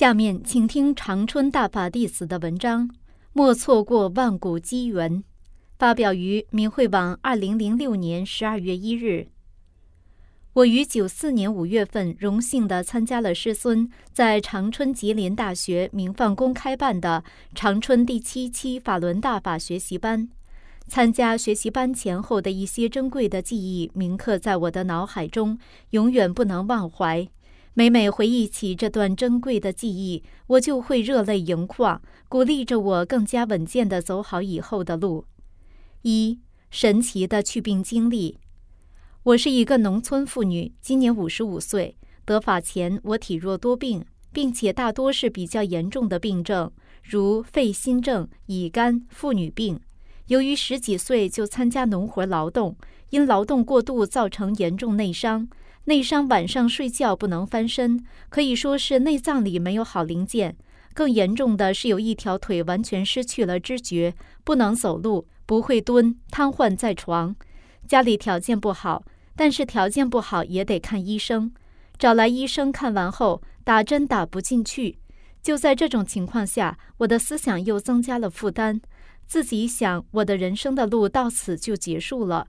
下面请听长春大法弟子的文章，莫错过万古机缘。发表于明慧网，二零零六年十二月一日。我于九四年五月份荣幸地参加了师孙在长春吉林大学明放宫开办的长春第七期法轮大法学习班。参加学习班前后的一些珍贵的记忆铭刻在我的脑海中，永远不能忘怀。每每回忆起这段珍贵的记忆，我就会热泪盈眶，鼓励着我更加稳健地走好以后的路。一神奇的去病经历。我是一个农村妇女，今年五十五岁。得法前，我体弱多病，并且大多是比较严重的病症，如肺心症、乙肝、妇女病。由于十几岁就参加农活劳动，因劳动过度造成严重内伤。内伤晚上睡觉不能翻身，可以说是内脏里没有好零件。更严重的是有一条腿完全失去了知觉，不能走路，不会蹲，瘫痪在床。家里条件不好，但是条件不好也得看医生。找来医生看完后，打针打不进去。就在这种情况下，我的思想又增加了负担。自己想，我的人生的路到此就结束了。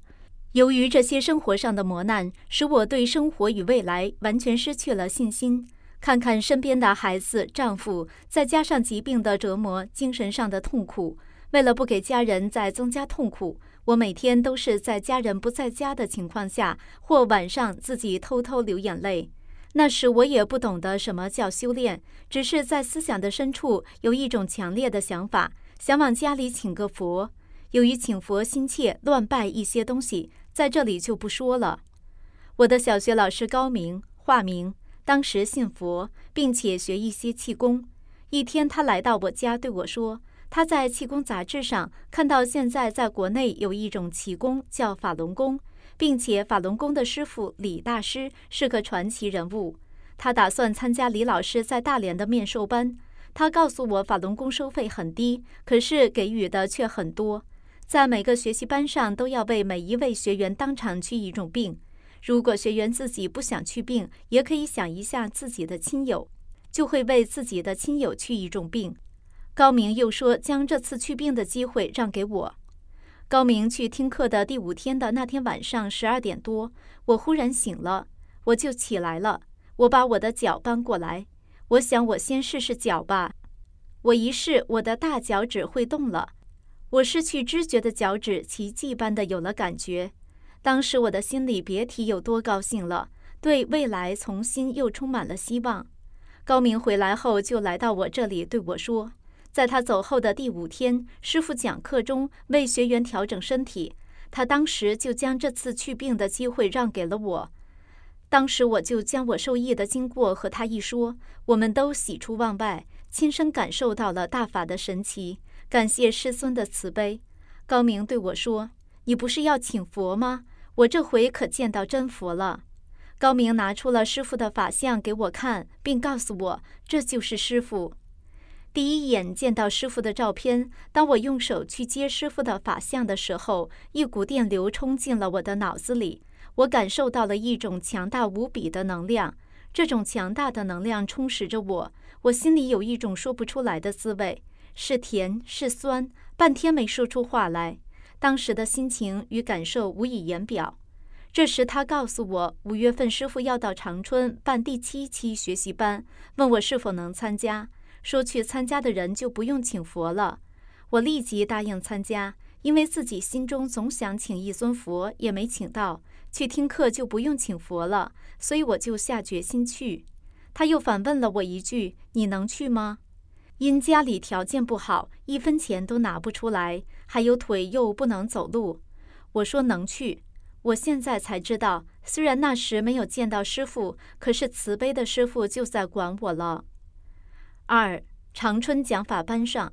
由于这些生活上的磨难，使我对生活与未来完全失去了信心。看看身边的孩子、丈夫，再加上疾病的折磨、精神上的痛苦，为了不给家人再增加痛苦，我每天都是在家人不在家的情况下，或晚上自己偷偷流眼泪。那时我也不懂得什么叫修炼，只是在思想的深处有一种强烈的想法，想往家里请个佛。由于请佛心切，乱拜一些东西。在这里就不说了。我的小学老师高明，化名，当时信佛，并且学一些气功。一天，他来到我家对我说：“他在气功杂志上看到现在在国内有一种气功叫法轮功，并且法轮功的师傅李大师是个传奇人物。他打算参加李老师在大连的面授班。他告诉我，法轮功收费很低，可是给予的却很多。”在每个学习班上，都要为每一位学员当场去一种病。如果学员自己不想去病，也可以想一下自己的亲友，就会为自己的亲友去一种病。高明又说，将这次去病的机会让给我。高明去听课的第五天的那天晚上十二点多，我忽然醒了，我就起来了。我把我的脚搬过来，我想我先试试脚吧。我一试，我的大脚趾会动了。我失去知觉的脚趾奇迹般的有了感觉，当时我的心里别提有多高兴了，对未来重新又充满了希望。高明回来后就来到我这里对我说，在他走后的第五天，师傅讲课中为学员调整身体，他当时就将这次去病的机会让给了我。当时我就将我受益的经过和他一说，我们都喜出望外，亲身感受到了大法的神奇。感谢师尊的慈悲，高明对我说：“你不是要请佛吗？我这回可见到真佛了。”高明拿出了师傅的法相给我看，并告诉我这就是师傅。第一眼见到师傅的照片，当我用手去接师傅的法相的时候，一股电流冲进了我的脑子里，我感受到了一种强大无比的能量。这种强大的能量充实着我，我心里有一种说不出来的滋味。是甜是酸，半天没说出话来。当时的心情与感受无以言表。这时，他告诉我，五月份师傅要到长春办第七期学习班，问我是否能参加。说去参加的人就不用请佛了。我立即答应参加，因为自己心中总想请一尊佛，也没请到。去听课就不用请佛了，所以我就下决心去。他又反问了我一句：“你能去吗？”因家里条件不好，一分钱都拿不出来，还有腿又不能走路。我说能去。我现在才知道，虽然那时没有见到师傅，可是慈悲的师傅就在管我了。二长春讲法班上，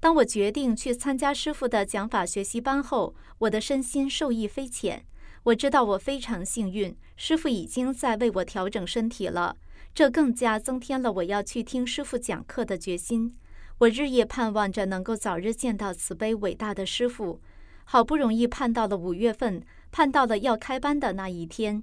当我决定去参加师傅的讲法学习班后，我的身心受益匪浅。我知道我非常幸运，师傅已经在为我调整身体了，这更加增添了我要去听师傅讲课的决心。我日夜盼望着能够早日见到慈悲伟大的师傅。好不容易盼到了五月份，盼到了要开班的那一天。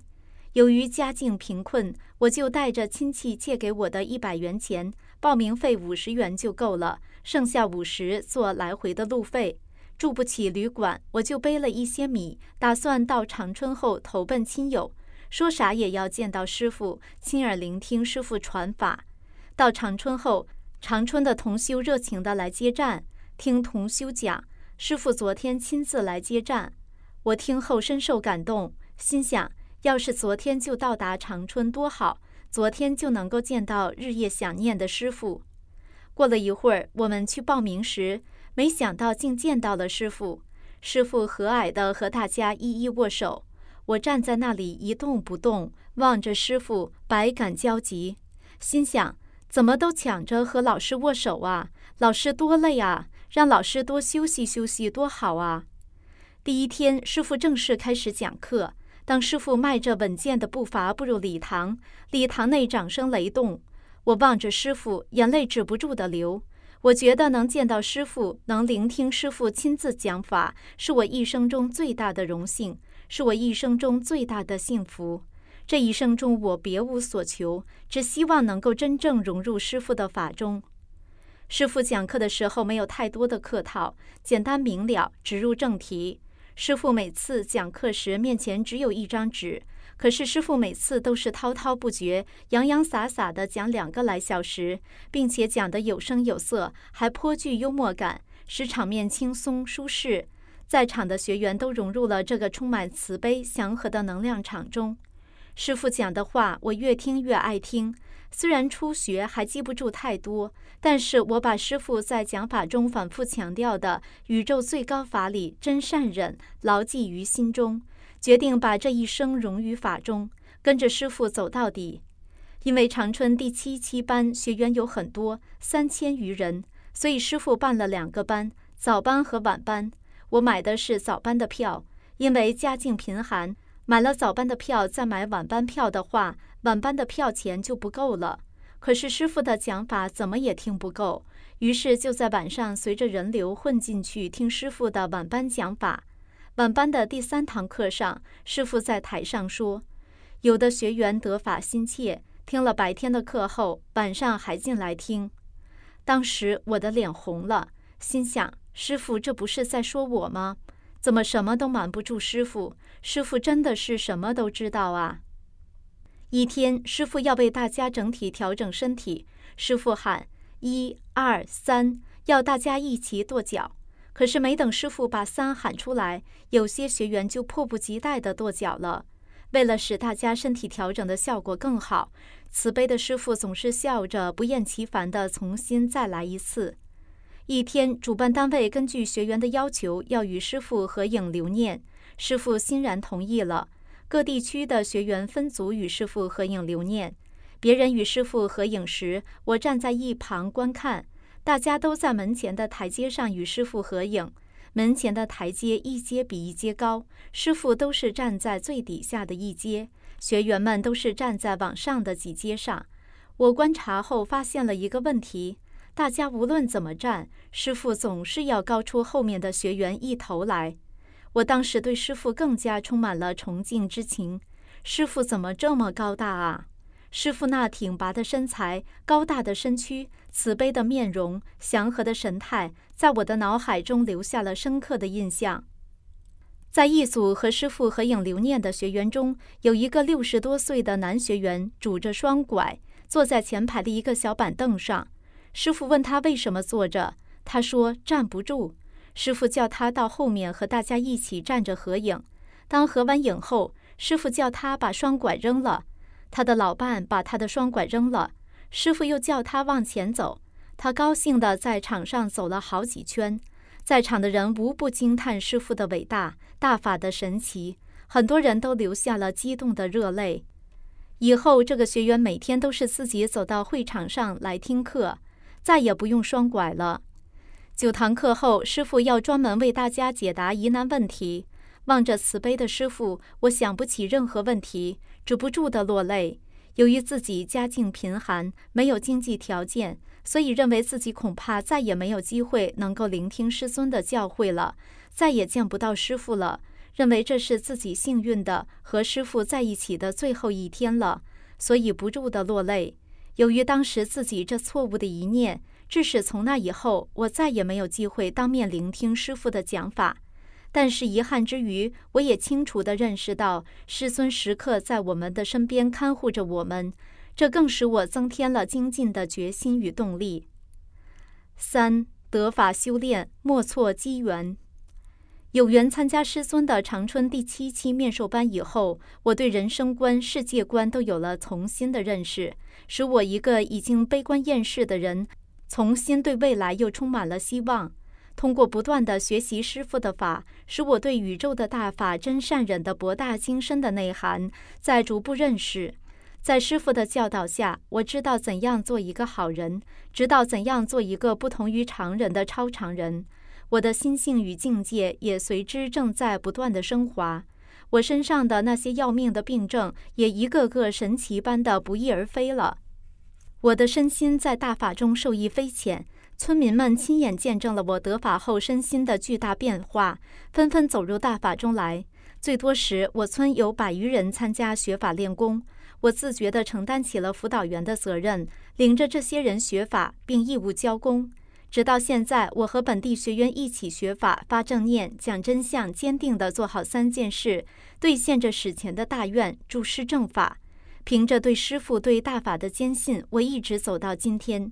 由于家境贫困，我就带着亲戚借给我的一百元钱，报名费五十元就够了，剩下五十做来回的路费。住不起旅馆，我就背了一些米，打算到长春后投奔亲友，说啥也要见到师傅，亲耳聆听师傅传法。到长春后，长春的同修热情地来接站，听同修讲。师傅昨天亲自来接站，我听后深受感动，心想：要是昨天就到达长春多好，昨天就能够见到日夜想念的师傅。过了一会儿，我们去报名时，没想到竟见到了师傅。师傅和蔼地和大家一一握手，我站在那里一动不动，望着师傅，百感交集，心想：怎么都抢着和老师握手啊？老师多累啊！让老师多休息休息，多好啊！第一天，师傅正式开始讲课。当师傅迈着稳健的步伐步入礼堂，礼堂内掌声雷动。我望着师傅，眼泪止不住的流。我觉得能见到师傅，能聆听师傅亲自讲法，是我一生中最大的荣幸，是我一生中最大的幸福。这一生中，我别无所求，只希望能够真正融入师傅的法中。师傅讲课的时候没有太多的客套，简单明了，直入正题。师傅每次讲课时面前只有一张纸，可是师傅每次都是滔滔不绝、洋洋洒洒地讲两个来小时，并且讲得有声有色，还颇具幽默感，使场面轻松舒适。在场的学员都融入了这个充满慈悲祥和的能量场中。师傅讲的话，我越听越爱听。虽然初学还记不住太多，但是我把师傅在讲法中反复强调的宇宙最高法理真善忍牢记于心中，决定把这一生融于法中，跟着师傅走到底。因为长春第七期班学员有很多，三千余人，所以师傅办了两个班，早班和晚班。我买的是早班的票，因为家境贫寒。买了早班的票，再买晚班票的话，晚班的票钱就不够了。可是师傅的讲法怎么也听不够，于是就在晚上随着人流混进去听师傅的晚班讲法。晚班的第三堂课上，师傅在台上说：“有的学员得法心切，听了白天的课后，晚上还进来听。”当时我的脸红了，心想：师傅这不是在说我吗？怎么什么都瞒不住师傅？师傅真的是什么都知道啊！一天，师傅要为大家整体调整身体，师傅喊一二三，要大家一起跺脚。可是没等师傅把三喊出来，有些学员就迫不及待地跺脚了。为了使大家身体调整的效果更好，慈悲的师傅总是笑着不厌其烦地重新再来一次。一天，主办单位根据学员的要求，要与师傅合影留念。师傅欣然同意了。各地区的学员分组与师傅合影留念。别人与师傅合影时，我站在一旁观看。大家都在门前的台阶上与师傅合影。门前的台阶一阶比一阶高，师傅都是站在最底下的一阶，学员们都是站在往上的几阶上。我观察后发现了一个问题。大家无论怎么站，师傅总是要高出后面的学员一头来。我当时对师傅更加充满了崇敬之情。师傅怎么这么高大啊？师傅那挺拔的身材、高大的身躯、慈悲的面容、祥和的神态，在我的脑海中留下了深刻的印象。在一组和师傅合影留念的学员中，有一个六十多岁的男学员，拄着双拐，坐在前排的一个小板凳上。师傅问他为什么坐着，他说站不住。师傅叫他到后面和大家一起站着合影。当合完影后，师傅叫他把双拐扔了。他的老伴把他的双拐扔了。师傅又叫他往前走。他高兴地在场上走了好几圈。在场的人无不惊叹师傅的伟大、大法的神奇。很多人都流下了激动的热泪。以后这个学员每天都是自己走到会场上来听课，再也不用双拐了。九堂课后，师傅要专门为大家解答疑难问题。望着慈悲的师傅，我想不起任何问题，止不住的落泪。由于自己家境贫寒，没有经济条件，所以认为自己恐怕再也没有机会能够聆听师尊的教诲了，再也见不到师傅了。认为这是自己幸运的和师傅在一起的最后一天了，所以不住的落泪。由于当时自己这错误的一念，致使从那以后我再也没有机会当面聆听师傅的讲法。但是遗憾之余，我也清楚地认识到师尊时刻在我们的身边看护着我们，这更使我增添了精进的决心与动力。三得法修炼，莫错机缘。有缘参加师尊的长春第七期面授班以后，我对人生观、世界观都有了重新的认识，使我一个已经悲观厌世的人，重新对未来又充满了希望。通过不断的学习师傅的法，使我对宇宙的大法真善忍的博大精深的内涵在逐步认识。在师傅的教导下，我知道怎样做一个好人，知道怎样做一个不同于常人的超常人。我的心性与境界也随之正在不断的升华。我身上的那些要命的病症也一个个神奇般的不翼而飞了。我的身心在大法中受益匪浅。村民们亲眼见证了我得法后身心的巨大变化，纷纷走入大法中来。最多时，我村有百余人参加学法练功。我自觉地承担起了辅导员的责任，领着这些人学法，并义务教功。直到现在，我和本地学员一起学法、发正念、讲真相，坚定地做好三件事，兑现着史前的大愿，助师正法。凭着对师父、对大法的坚信，我一直走到今天。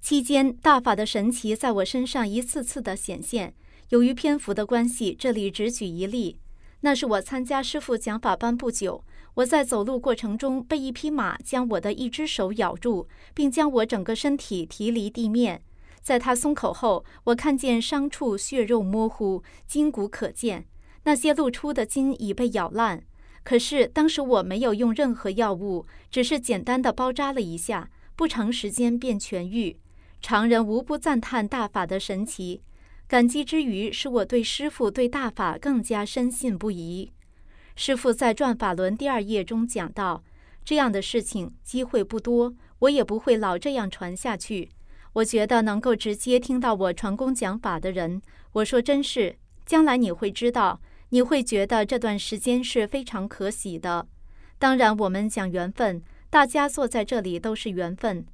期间，大法的神奇在我身上一次次的显现。由于篇幅的关系，这里只举一例。那是我参加师傅讲法班不久，我在走路过程中被一匹马将我的一只手咬住，并将我整个身体提离地面。在他松口后，我看见伤处血肉模糊，筋骨可见，那些露出的筋已被咬烂。可是当时我没有用任何药物，只是简单的包扎了一下，不长时间便痊愈。常人无不赞叹大法的神奇，感激之余，使我对师傅对大法更加深信不疑。师傅在《转法轮》第二页中讲到，这样的事情机会不多，我也不会老这样传下去。我觉得能够直接听到我传功讲法的人，我说真是，将来你会知道，你会觉得这段时间是非常可喜的。当然，我们讲缘分，大家坐在这里都是缘分。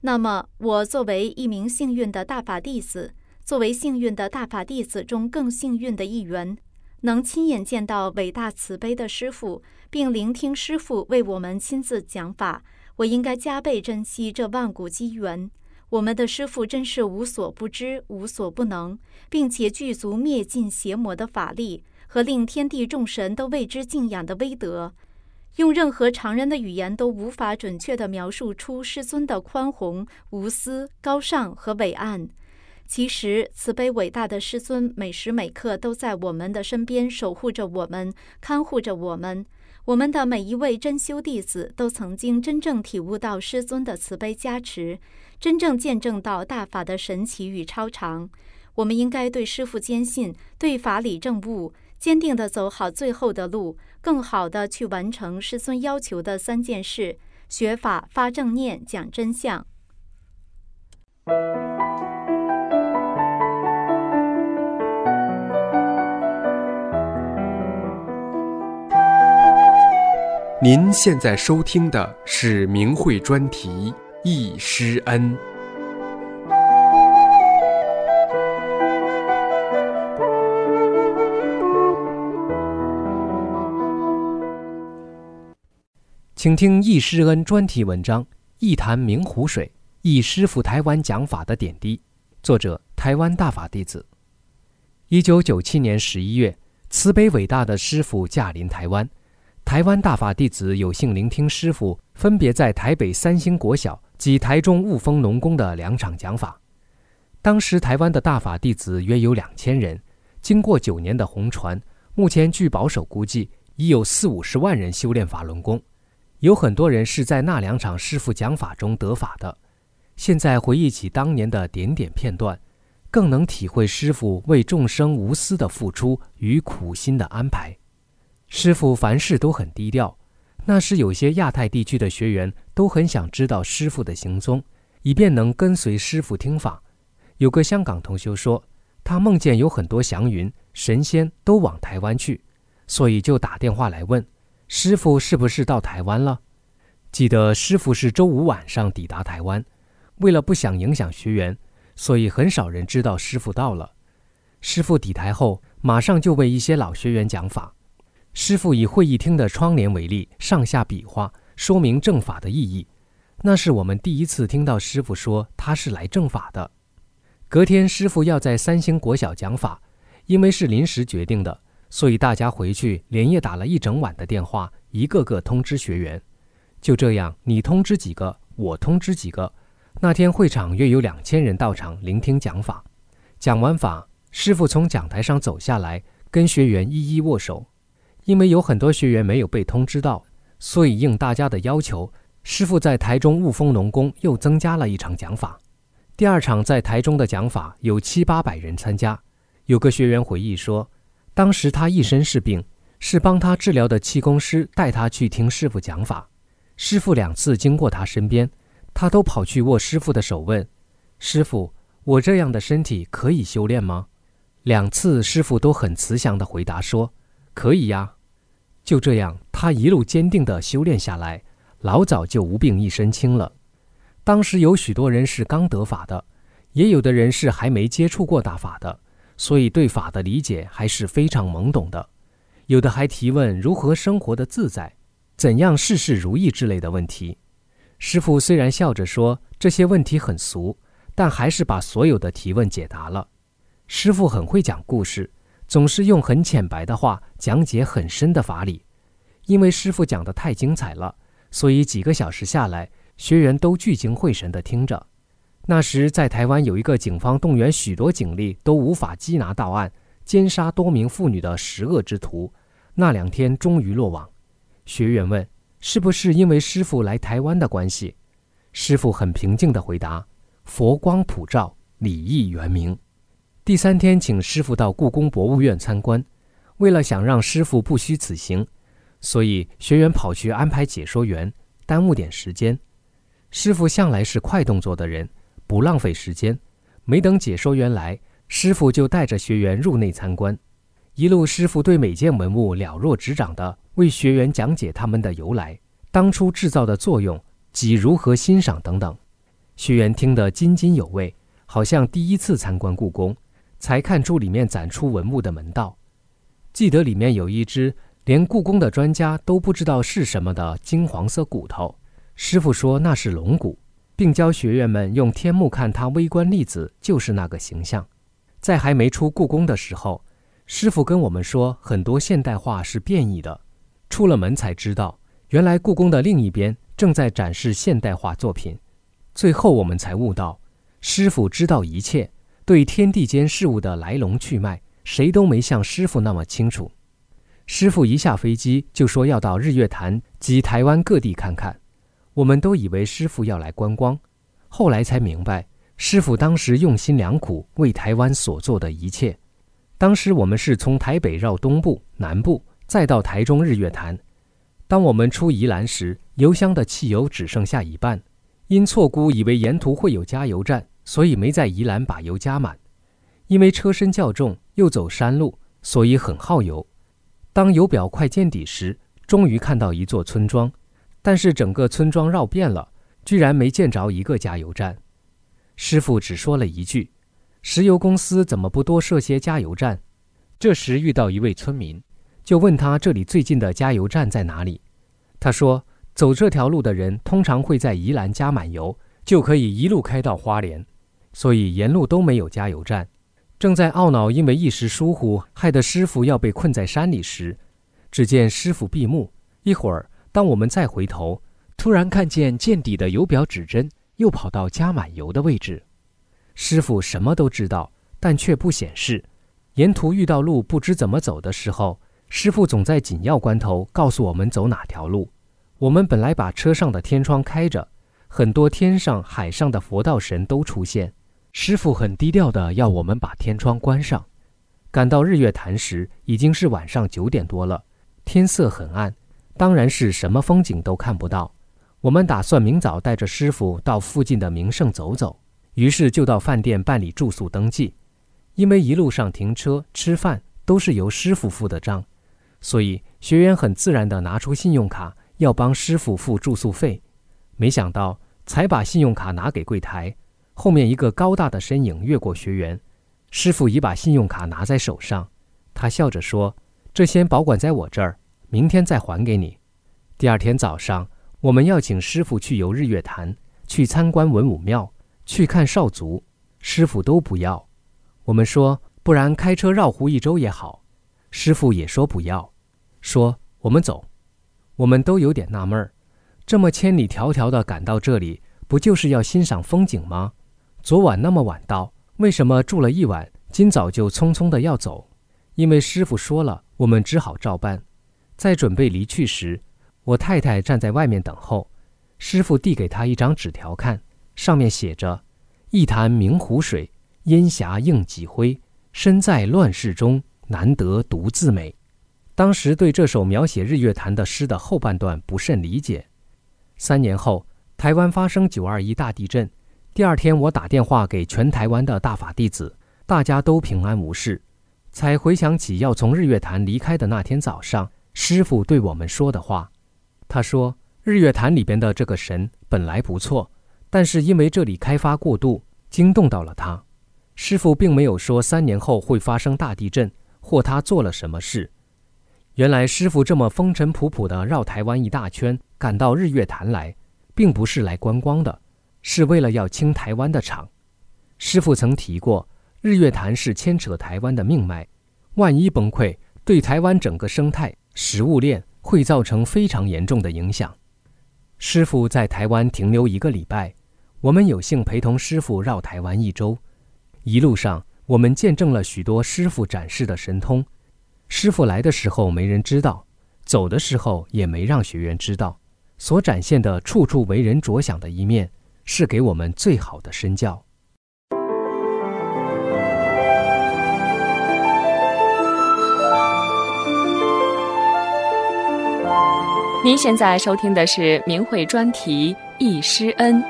那么，我作为一名幸运的大法弟子，作为幸运的大法弟子中更幸运的一员，能亲眼见到伟大慈悲的师父，并聆听师父为我们亲自讲法，我应该加倍珍惜这万古机缘。我们的师父真是无所不知、无所不能，并且具足灭尽邪魔的法力和令天地众神都为之敬仰的威德。用任何常人的语言都无法准确地描述出师尊的宽宏、无私、高尚和伟岸。其实，慈悲伟大的师尊每时每刻都在我们的身边守护着我们，看护着我们。我们的每一位真修弟子都曾经真正体悟到师尊的慈悲加持，真正见证到大法的神奇与超常。我们应该对师父坚信，对法理正悟。坚定地走好最后的路，更好地去完成师尊要求的三件事：学法、发正念、讲真相。您现在收听的是明慧专题《易师恩》。请听易师恩专题文章《一潭明湖水》，易师傅台湾讲法的点滴。作者：台湾大法弟子。一九九七年十一月，慈悲伟大的师傅驾临台湾，台湾大法弟子有幸聆听师傅分别在台北三星国小及台中雾峰农工的两场讲法。当时台湾的大法弟子约有两千人，经过九年的红传，目前据保守估计，已有四五十万人修炼法轮功，有很多人是在那两场师傅讲法中得法的。现在回忆起当年的点点片段，更能体会师傅为众生无私的付出与苦心的安排。师傅凡事都很低调，那时有些亚太地区的学员都很想知道师傅的行踪，以便能跟随师傅听法。有个香港同修说，他梦见有很多祥云神仙都往台湾去，所以就打电话来问师傅是不是到台湾了。记得师傅是周五晚上抵达台湾。为了不想影响学员，所以很少人知道师傅到了。师傅抵台后，马上就为一些老学员讲法。师傅以会议厅的窗帘为例，上下比划，说明正法的意义。那是我们第一次听到师傅说他是来正法的。隔天，师傅要在三星国小讲法，因为是临时决定的，所以大家回去连夜打了一整晚的电话，一个个通知学员。就这样，你通知几个，我通知几个。那天会场约有两千人到场聆听讲法，讲完法，师傅从讲台上走下来，跟学员一一握手。因为有很多学员没有被通知到，所以应大家的要求，师傅在台中雾峰农工又增加了一场讲法。第二场在台中的讲法有七八百人参加。有个学员回忆说，当时他一身是病，是帮他治疗的气功师带他去听师傅讲法，师傅两次经过他身边。他都跑去握师傅的手，问：“师傅，我这样的身体可以修炼吗？”两次，师傅都很慈祥地回答说：“可以呀。”就这样，他一路坚定地修炼下来，老早就无病一身轻了。当时有许多人是刚得法的，也有的人是还没接触过大法的，所以对法的理解还是非常懵懂的。有的还提问如何生活的自在，怎样事事如意之类的问题。师傅虽然笑着说这些问题很俗，但还是把所有的提问解答了。师傅很会讲故事，总是用很浅白的话讲解很深的法理。因为师傅讲的太精彩了，所以几个小时下来，学员都聚精会神地听着。那时在台湾有一个警方动员许多警力都无法缉拿到案、奸杀多名妇女的十恶之徒，那两天终于落网。学员问。是不是因为师傅来台湾的关系？师傅很平静地回答：“佛光普照，礼义圆明。”第三天，请师傅到故宫博物院参观。为了想让师傅不虚此行，所以学员跑去安排解说员，耽误点时间。师傅向来是快动作的人，不浪费时间。没等解说员来，师傅就带着学员入内参观。一路，师傅对每件文物了若指掌的。为学员讲解他们的由来、当初制造的作用及如何欣赏等等，学员听得津津有味，好像第一次参观故宫，才看出里面展出文物的门道。记得里面有一只连故宫的专家都不知道是什么的金黄色骨头，师傅说那是龙骨，并教学员们用天目看它微观粒子就是那个形象。在还没出故宫的时候，师傅跟我们说很多现代化是变异的。出了门才知道，原来故宫的另一边正在展示现代化作品。最后我们才悟到，师傅知道一切，对天地间事物的来龙去脉，谁都没像师傅那么清楚。师傅一下飞机就说要到日月潭及台湾各地看看，我们都以为师傅要来观光，后来才明白，师傅当时用心良苦为台湾所做的一切。当时我们是从台北绕东部、南部。再到台中日月潭，当我们出宜兰时，油箱的汽油只剩下一半。因错估以为沿途会有加油站，所以没在宜兰把油加满。因为车身较重，又走山路，所以很耗油。当油表快见底时，终于看到一座村庄，但是整个村庄绕遍了，居然没见着一个加油站。师傅只说了一句：“石油公司怎么不多设些加油站？”这时遇到一位村民。就问他这里最近的加油站在哪里？他说，走这条路的人通常会在宜兰加满油，就可以一路开到花莲，所以沿路都没有加油站。正在懊恼因为一时疏忽害得师傅要被困在山里时，只见师傅闭目。一会儿，当我们再回头，突然看见见底的油表指针又跑到加满油的位置。师傅什么都知道，但却不显示。沿途遇到路不知怎么走的时候。师傅总在紧要关头告诉我们走哪条路。我们本来把车上的天窗开着，很多天上海上的佛道神都出现。师傅很低调的要我们把天窗关上。赶到日月潭时，已经是晚上九点多了，天色很暗，当然是什么风景都看不到。我们打算明早带着师傅到附近的名胜走走，于是就到饭店办理住宿登记。因为一路上停车、吃饭都是由师傅付的账，所以学员很自然地拿出信用卡要帮师傅付住宿费。没想到，才把信用卡拿给柜台，后面一个高大的身影越过学员。师傅已把信用卡拿在手上，他笑着说：“这先保管在我这儿，明天再还给你。”第二天早上，我们要请师傅去游日月潭，去参观文武庙，去看少族，师傅都不要。我们说：“不然开车绕湖一周也好。”师傅也说不要，说：“我们走。”我们都有点纳闷儿，这么千里迢迢的赶到这里，不就是要欣赏风景吗？昨晚那么晚到。为什么住了一晚，今早就匆匆的要走？因为师傅说了，我们只好照办。在准备离去时，我太太站在外面等候。师傅递给她一张纸条看，上面写着：“一潭明湖水，烟霞映几辉。身在乱世中，难得独自美。”当时对这首描写日月潭的诗的后半段不甚理解。三年后，台湾发生九二一大地震。第二天，我打电话给全台湾的大法弟子，大家都平安无事。才回想起要从日月潭离开的那天早上，师傅对我们说的话。他说：“日月潭里边的这个神本来不错，但是因为这里开发过度，惊动到了他。师傅并没有说三年后会发生大地震，或他做了什么事。原来师傅这么风尘仆仆地绕台湾一大圈，赶到日月潭来，并不是来观光的。”是为了要清台湾的场。师傅曾提过，日月潭是牵扯台湾的命脉，万一崩溃，对台湾整个生态、食物链会造成非常严重的影响。师傅在台湾停留一个礼拜，我们有幸陪同师傅绕台湾一周。一路上，我们见证了许多师傅展示的神通。师傅来的时候没人知道，走的时候也没让学员知道，所展现的处处为人着想的一面。是给我们最好的身教。您现在收听的是明慧专题《易师恩》。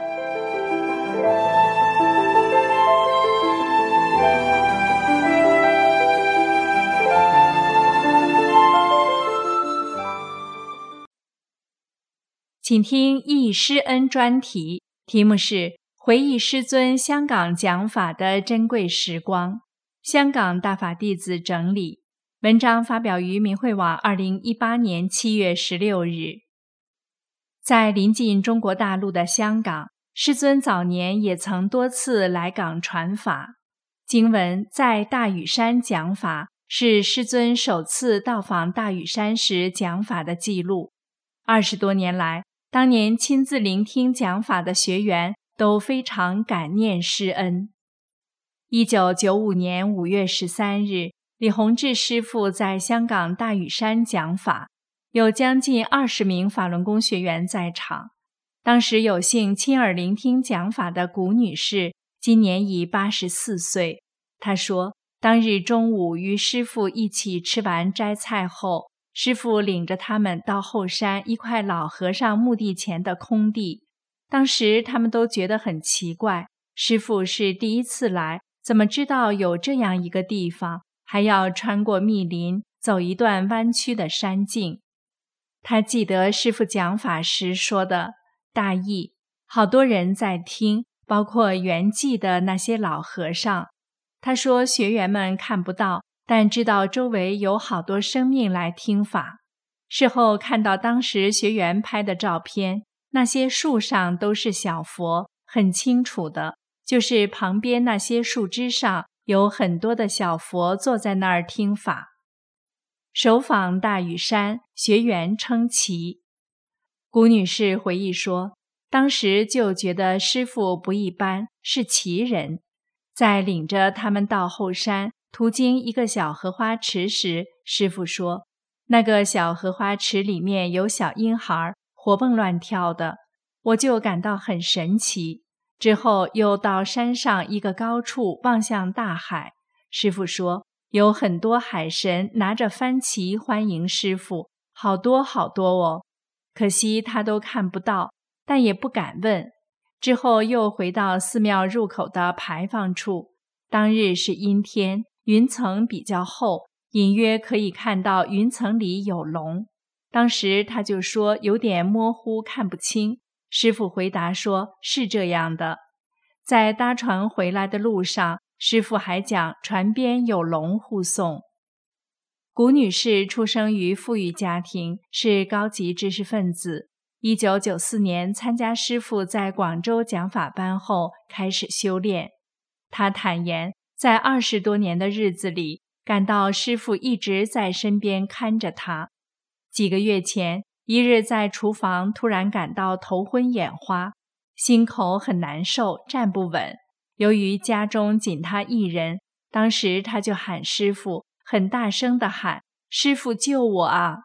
请听《易师恩》专题。题目是回忆师尊香港讲法的珍贵时光，香港大法弟子整理文章发表于明慧网，二零一八年七月十六日。在临近中国大陆的香港，师尊早年也曾多次来港传法。经文在大屿山讲法，是师尊首次到访大屿山时讲法的记录。二十多年来。当年亲自聆听讲法的学员都非常感念师恩。一九九五年五月十三日，李洪志师傅在香港大屿山讲法，有将近二十名法轮功学员在场。当时有幸亲耳聆听讲法的古女士，今年已八十四岁。她说，当日中午与师傅一起吃完斋菜后。师傅领着他们到后山一块老和尚墓地前的空地，当时他们都觉得很奇怪，师傅是第一次来，怎么知道有这样一个地方，还要穿过密林，走一段弯曲的山径？他记得师傅讲法时说的大意，好多人在听，包括圆寂的那些老和尚。他说学员们看不到。但知道周围有好多生命来听法。事后看到当时学员拍的照片，那些树上都是小佛，很清楚的，就是旁边那些树枝上有很多的小佛坐在那儿听法。首访大屿山，学员称奇。古女士回忆说，当时就觉得师傅不一般，是奇人，在领着他们到后山。途经一个小荷花池时，师傅说：“那个小荷花池里面有小婴孩活蹦乱跳的，我就感到很神奇。之后又到山上一个高处望向大海，师傅说有很多海神拿着帆旗欢迎师傅，好多好多哦。可惜他都看不到，但也不敢问。之后又回到寺庙入口的牌坊处，当日是阴天，云层比较厚，隐约可以看到云层里有龙。当时他就说有点模糊，看不清。师傅回答说：“是这样的，在搭船回来的路上，师傅还讲船边有龙护送。”古女士出生于富裕家庭，是高级知识分子。一九九四年参加师傅在广州讲法班后，开始修炼。她坦言，在二十多年的日子里，感到师傅一直在身边看着他。几个月前。一日在厨房，突然感到头昏眼花，心口很难受，站不稳。由于家中仅他一人，当时他就喊师傅，很大声地喊：“师傅救我啊！”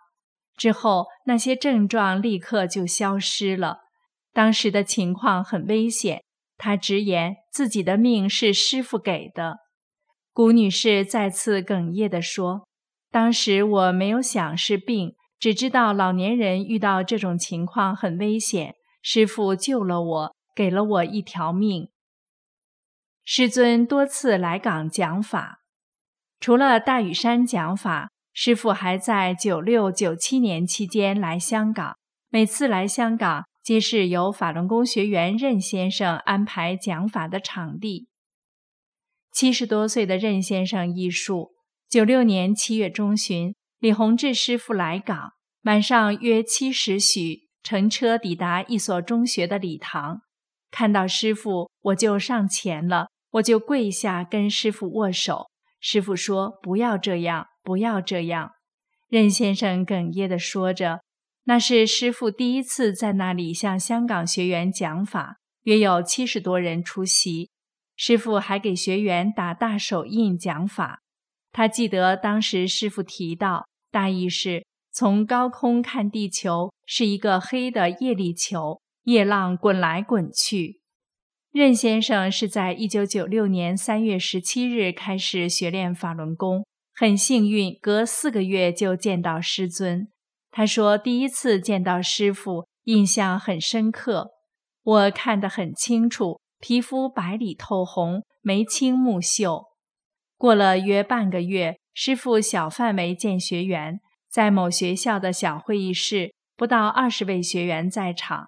之后那些症状立刻就消失了。当时的情况很危险，他直言自己的命是师傅给的。谷女士再次哽咽地说：“当时我没有想是病。”只知道老年人遇到这种情况很危险，师傅救了我，给了我一条命。师尊多次来港讲法，除了大屿山讲法，师傅还在九六、九七年期间来香港。每次来香港，皆是由法轮功学员任先生安排讲法的场地。七十多岁的任先生忆述：九六年七月中旬。李洪志师傅来港，晚上约七时许，乘车抵达一所中学的礼堂，看到师傅，我就上前了，我就跪下跟师傅握手。师傅说：“不要这样，不要这样。”任先生哽咽地说着：“那是师傅第一次在那里向香港学员讲法，约有七十多人出席。师傅还给学员打大手印讲法。他记得当时师傅提到。”大意是从高空看地球是一个黑的叶粒球，叶浪滚来滚去。任先生是在一九九六年三月十七日开始学练法轮功，很幸运，隔四个月就见到师尊。他说第一次见到师傅，印象很深刻。我看得很清楚，皮肤白里透红，眉清目秀。过了约半个月。师傅小范围见学员，在某学校的小会议室，不到二十位学员在场。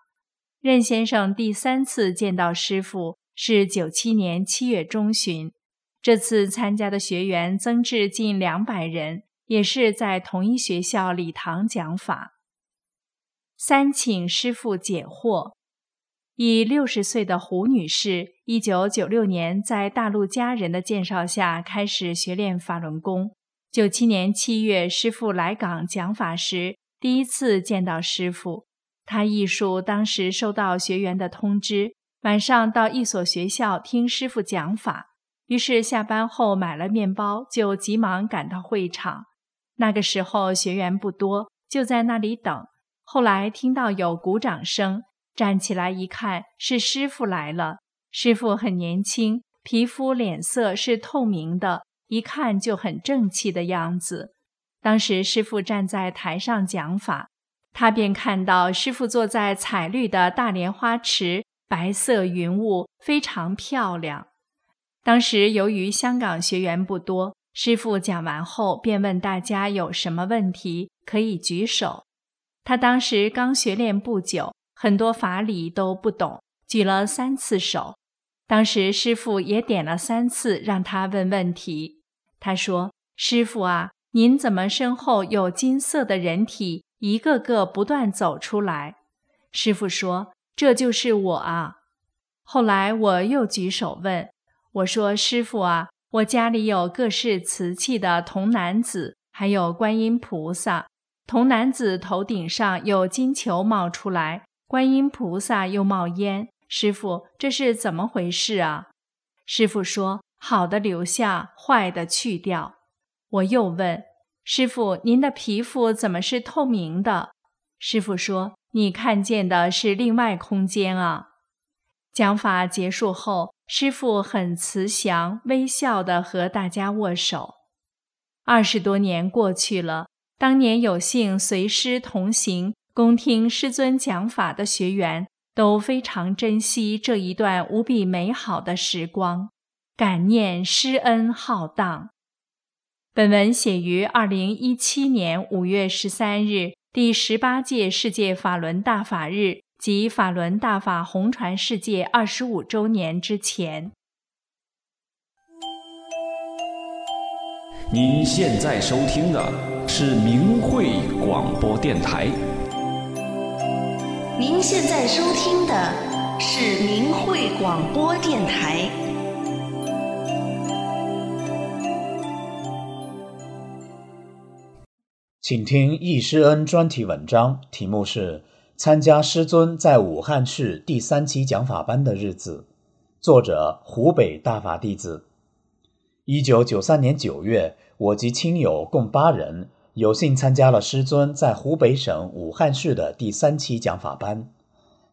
任先生第三次见到师傅是九七年七月中旬，这次参加的学员增至近两百人，也是在同一学校礼堂讲法。三请师傅解惑。以六十岁的胡女士，一九九六年在大陆家人的介绍下开始学练法轮功。九七年七月，师傅来港讲法时，第一次见到师傅。他忆述当时收到学员的通知，晚上到一所学校听师傅讲法，于是下班后买了面包，就急忙赶到会场。那个时候学员不多，就在那里等。后来听到有鼓掌声。站起来一看，是师傅来了。师傅很年轻，皮肤脸色是透明的，一看就很正气的样子。当时师傅站在台上讲法，他便看到师傅坐在彩绿的大莲花池，白色云雾非常漂亮。当时由于香港学员不多，师傅讲完后便问大家有什么问题可以举手。他当时刚学练不久。很多法理都不懂，举了三次手。当时师傅也点了三次，让他问问题。他说：“师傅啊，您怎么身后有金色的人体，一个个不断走出来？”师傅说：“这就是我啊。”后来我又举手问：“我说师傅啊，我家里有各式瓷器的童男子，还有观音菩萨。童男子头顶上有金球冒出来。”观音菩萨又冒烟，师傅，这是怎么回事啊？师傅说：“好的留下，坏的去掉。”我又问：“师傅，您的皮肤怎么是透明的？”师傅说：“你看见的是另外空间啊。”讲法结束后，师傅很慈祥，微笑地和大家握手。二十多年过去了，当年有幸随师同行、恭听师尊讲法的学员，都非常珍惜这一段无比美好的时光，感念师恩浩荡。本文写于二零一七年五月十三日，第十八届世界法轮大法日及法轮大法红传世界二十五周年之前。您现在收听的是明慧广播电台。您现在收听的是明慧广播电台。请听易师恩专题文章，题目是《参加师尊在武汉市第三期讲法班的日子》，作者湖北大法弟子。一九九三年九月，我及亲友共八人有幸参加了师尊在湖北省武汉市的第三期讲法班。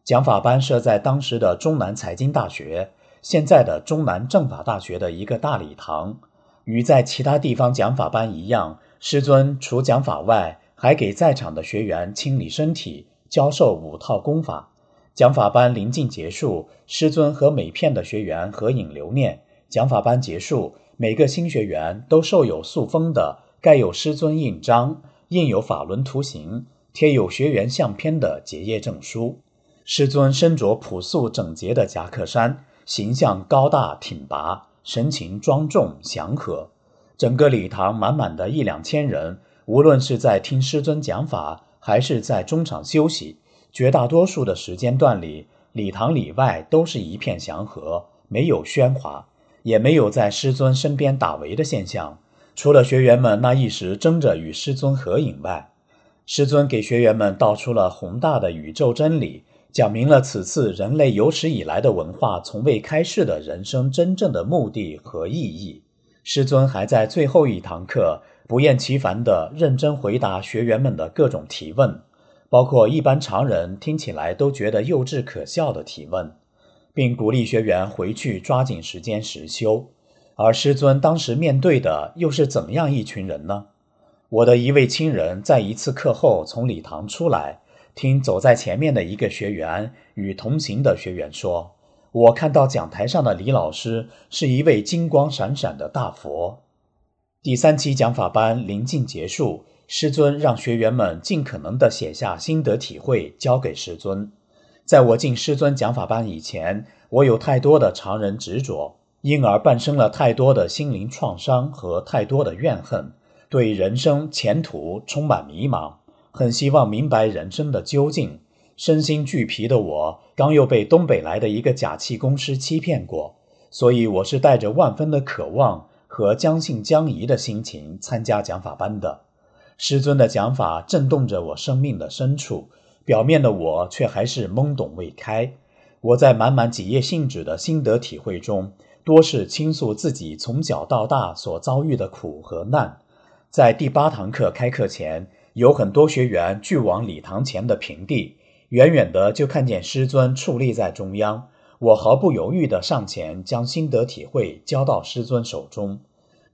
讲法班设在当时的中南财经大学（现在的中南政法大学）的一个大礼堂，与在其他地方讲法班一样。师尊除讲法外，还给在场的学员清理身体，教授五套功法。讲法班临近结束，师尊和每片的学员合影留念。讲法班结束，每个新学员都受有塑封的盖有师尊印章、印有法轮图形、贴有学员相片的结业证书。师尊身着朴素整洁的夹克衫，形象高大挺拔，神情庄重祥和。整个礼堂满满的一两千人，无论是在听师尊讲法，还是在中场休息，绝大多数的时间段里，礼堂里外都是一片祥和，没有喧哗，也没有在师尊身边打围的现象。除了学员们那一时争着与师尊合影外，师尊给学员们道出了宏大的宇宙真理，讲明了此次人类有史以来的文化从未开示的人生真正的目的和意义。师尊还在最后一堂课不厌其烦地认真回答学员们的各种提问，包括一般常人听起来都觉得幼稚可笑的提问，并鼓励学员回去抓紧时间实修。而师尊当时面对的又是怎样一群人呢？我的一位亲人在一次课后从礼堂出来，听走在前面的一个学员与同行的学员说。我看到讲台上的李老师是一位金光闪闪的大佛。第三期讲法班临近结束，师尊让学员们尽可能地写下心得体会，交给师尊。在我进师尊讲法班以前，我有太多的常人执着，因而伴生了太多的心灵创伤和太多的怨恨，对人生前途充满迷茫，很希望明白人生的究竟。身心俱疲的我，刚又被东北来的一个假气功师欺骗过，所以我是带着万分的渴望和将信将疑的心情参加讲法班的。师尊的讲法震动着我生命的深处，表面的我却还是懵懂未开。我在满满几页信纸的心得体会中，多是倾诉自己从小到大所遭遇的苦和难。在第八堂课开课前，有很多学员聚往礼堂前的平地。远远的就看见师尊矗立在中央，我毫不犹豫地上前将心得体会交到师尊手中。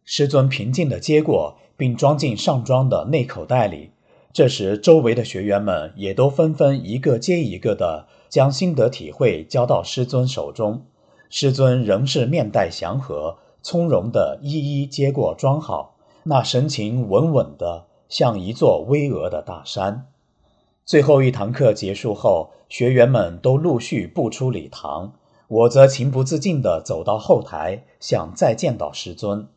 师尊平静地接过，并装进上装的内口袋里。这时，周围的学员们也都纷纷一个接一个地将心得体会交到师尊手中。师尊仍是面带祥和，从容地一一接过装好，那神情稳稳的，像一座巍峨的大山。最后一堂课结束后，学员们都陆续步出礼堂，我则情不自禁地走到后台，想再见到师尊。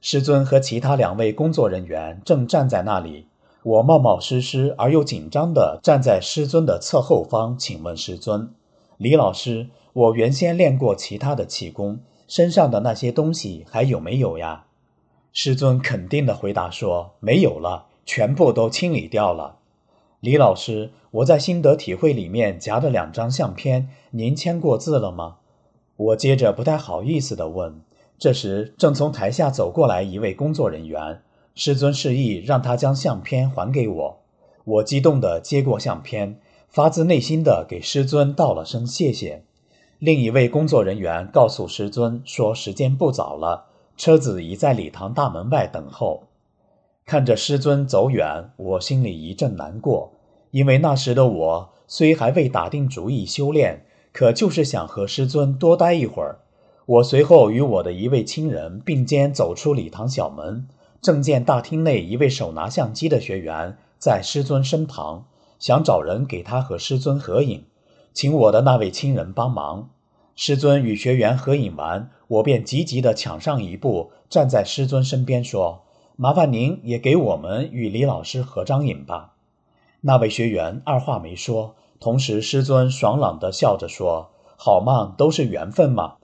师尊和其他两位工作人员正站在那里，我冒冒失失而又紧张地站在师尊的侧后方，请问师尊：“李老师，我原先练过其他的气功，身上的那些东西还有没有呀？”师尊肯定地回答说：“没有了，全部都清理掉了。”李老师，我在心得体会里面夹着两张相片，您签过字了吗？我接着不太好意思地问。这时，正从台下走过来一位工作人员，师尊示意让他将相片还给我。我激动地接过相片，发自内心地给师尊道了声谢谢。另一位工作人员告诉师尊说：“时间不早了，车子已在礼堂大门外等候。”看着师尊走远，我心里一阵难过，因为那时的我虽还未打定主意修炼，可就是想和师尊多待一会儿。我随后与我的一位亲人并肩走出礼堂小门，正见大厅内一位手拿相机的学员在师尊身旁，想找人给他和师尊合影。请我的那位亲人帮忙。师尊与学员合影完，我便急急地抢上一步，站在师尊身边说：“麻烦您也给我们与李老师合张影吧。”那位学员二话没说，同时师尊爽朗地笑着说：“好嘛，都是缘分嘛。”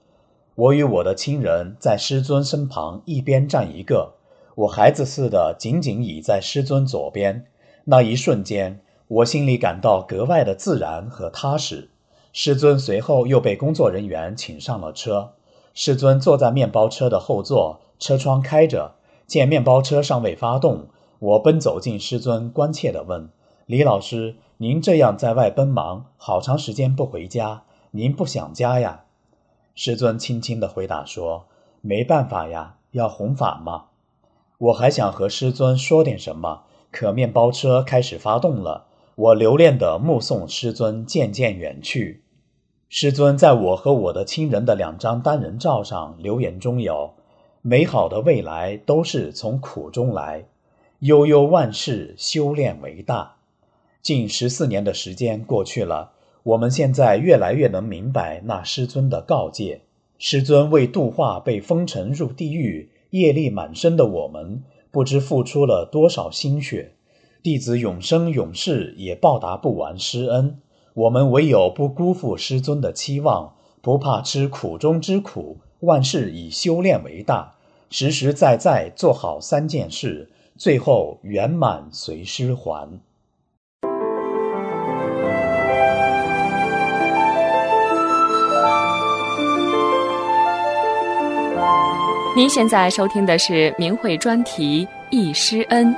我与我的亲人在师尊身旁一边站一个，我孩子似的紧紧倚在师尊左边。那一瞬间。我心里感到格外的自然和踏实。师尊随后又被工作人员请上了车。师尊坐在面包车的后座，车窗开着。见面包车尚未发动，我奔走进师尊，关切地问：“李老师，您这样在外奔忙，好长时间不回家，您不想家呀？”师尊轻轻地回答说：“没办法呀，要弘法嘛。”我还想和师尊说点什么，可面包车开始发动了。我留恋地目送师尊渐渐远去。师尊在我和我的亲人的两张单人照上留言中有：“美好的未来都是从苦中来，悠悠万事修炼为大。”近十四年的时间过去了，我们现在越来越能明白那师尊的告诫。师尊为度化被封尘入地狱、业力满身的我们，不知付出了多少心血。弟子永生永世也报答不完师恩，我们唯有不辜负师尊的期望，不怕吃苦中之苦，万事以修炼为大，实实在在做好三件事，最后圆满随师还。您现在收听的是明慧专题《忆师恩》。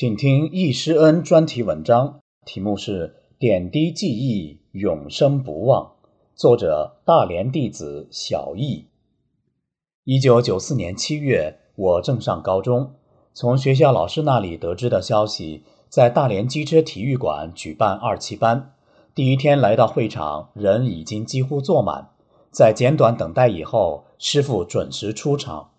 请听易师恩专题文章，题目是《点滴记忆，永生不忘》，作者大连弟子小易。一九九四年七月，我正上高中，从学校老师那里得知的消息，在大连机车体育馆举办二期班。第一天来到会场，人已经几乎坐满。在简短等待以后，师傅准时出场。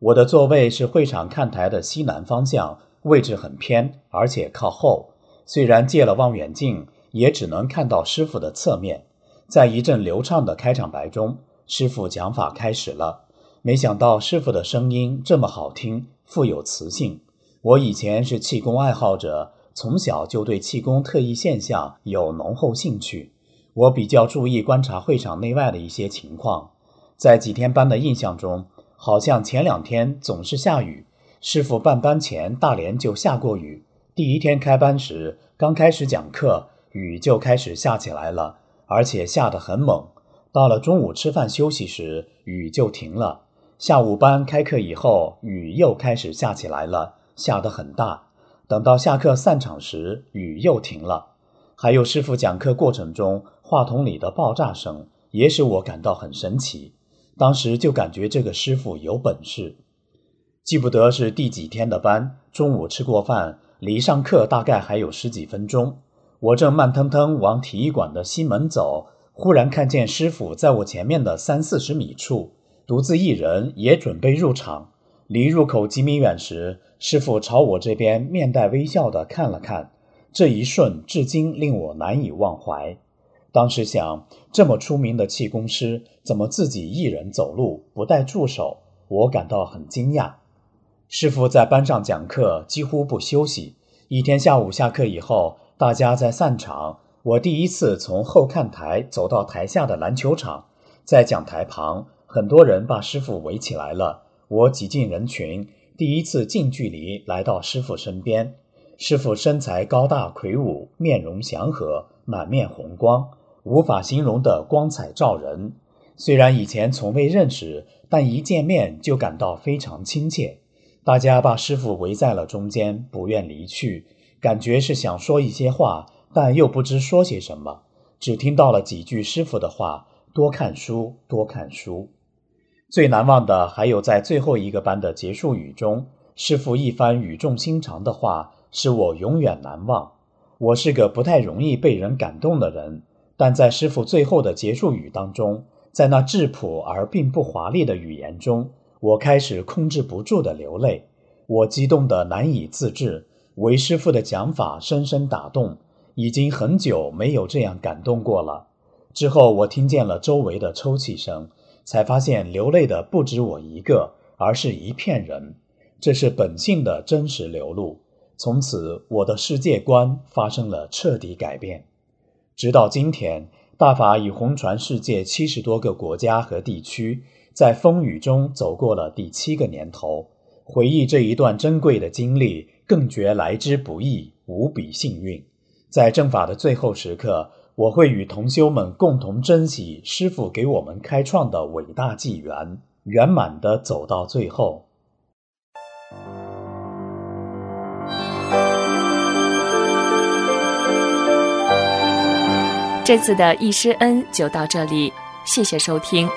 我的座位是会场看台的西南方向。位置很偏，而且靠后。虽然借了望远镜，也只能看到师傅的侧面。在一阵流畅的开场白中，师傅讲法开始了。没想到师傅的声音这么好听，富有磁性。我以前是气功爱好者，从小就对气功特异现象有浓厚兴趣。我比较注意观察会场内外的一些情况。在几天班的印象中，好像前两天总是下雨。师傅办班前，大连就下过雨。第一天开班时，刚开始讲课，雨就开始下起来了，而且下得很猛。到了中午吃饭休息时，雨就停了。下午班开课以后，雨又开始下起来了，下得很大。等到下课散场时，雨又停了。还有师傅讲课过程中话筒里的爆炸声，也使我感到很神奇。当时就感觉这个师傅有本事。记不得是第几天的班，中午吃过饭，离上课大概还有十几分钟。我正慢腾腾往体育馆的西门走，忽然看见师傅在我前面的三四十米处，独自一人，也准备入场。离入口几米远时，师傅朝我这边面带微笑地看了看，这一瞬至今令我难以忘怀。当时想，这么出名的气功师，怎么自己一人走路不带助手？我感到很惊讶。师傅在班上讲课几乎不休息。一天下午下课以后，大家在散场。我第一次从后看台走到台下的篮球场，在讲台旁，很多人把师傅围起来了。我挤进人群，第一次近距离来到师傅身边。师傅身材高大魁梧，面容祥和，满面红光，无法形容的光彩照人。虽然以前从未认识，但一见面就感到非常亲切。大家把师傅围在了中间，不愿离去，感觉是想说一些话，但又不知说些什么。只听到了几句师傅的话：“多看书，多看书。”最难忘的还有在最后一个班的结束语中，师傅一番语重心长的话，使我永远难忘。我是个不太容易被人感动的人，但在师傅最后的结束语当中，在那质朴而并不华丽的语言中，我开始控制不住的流泪。我激动得难以自制，为师傅的讲法深深打动。已经很久没有这样感动过了。之后，我听见了周围的抽泣声，才发现流泪的不止我一个，而是一片人。这是本性的真实流露。从此，我的世界观发生了彻底改变。直到今天，大法已红传世界七十多个国家和地区，在风雨中走过了第七个年头。回忆这一段珍贵的经历，更觉来之不易，无比幸运。在正法的最后时刻，我会与同修们共同珍惜师父给我们开创的伟大纪元，圆满的走到最后。这次的易师恩就到这里，谢谢收听。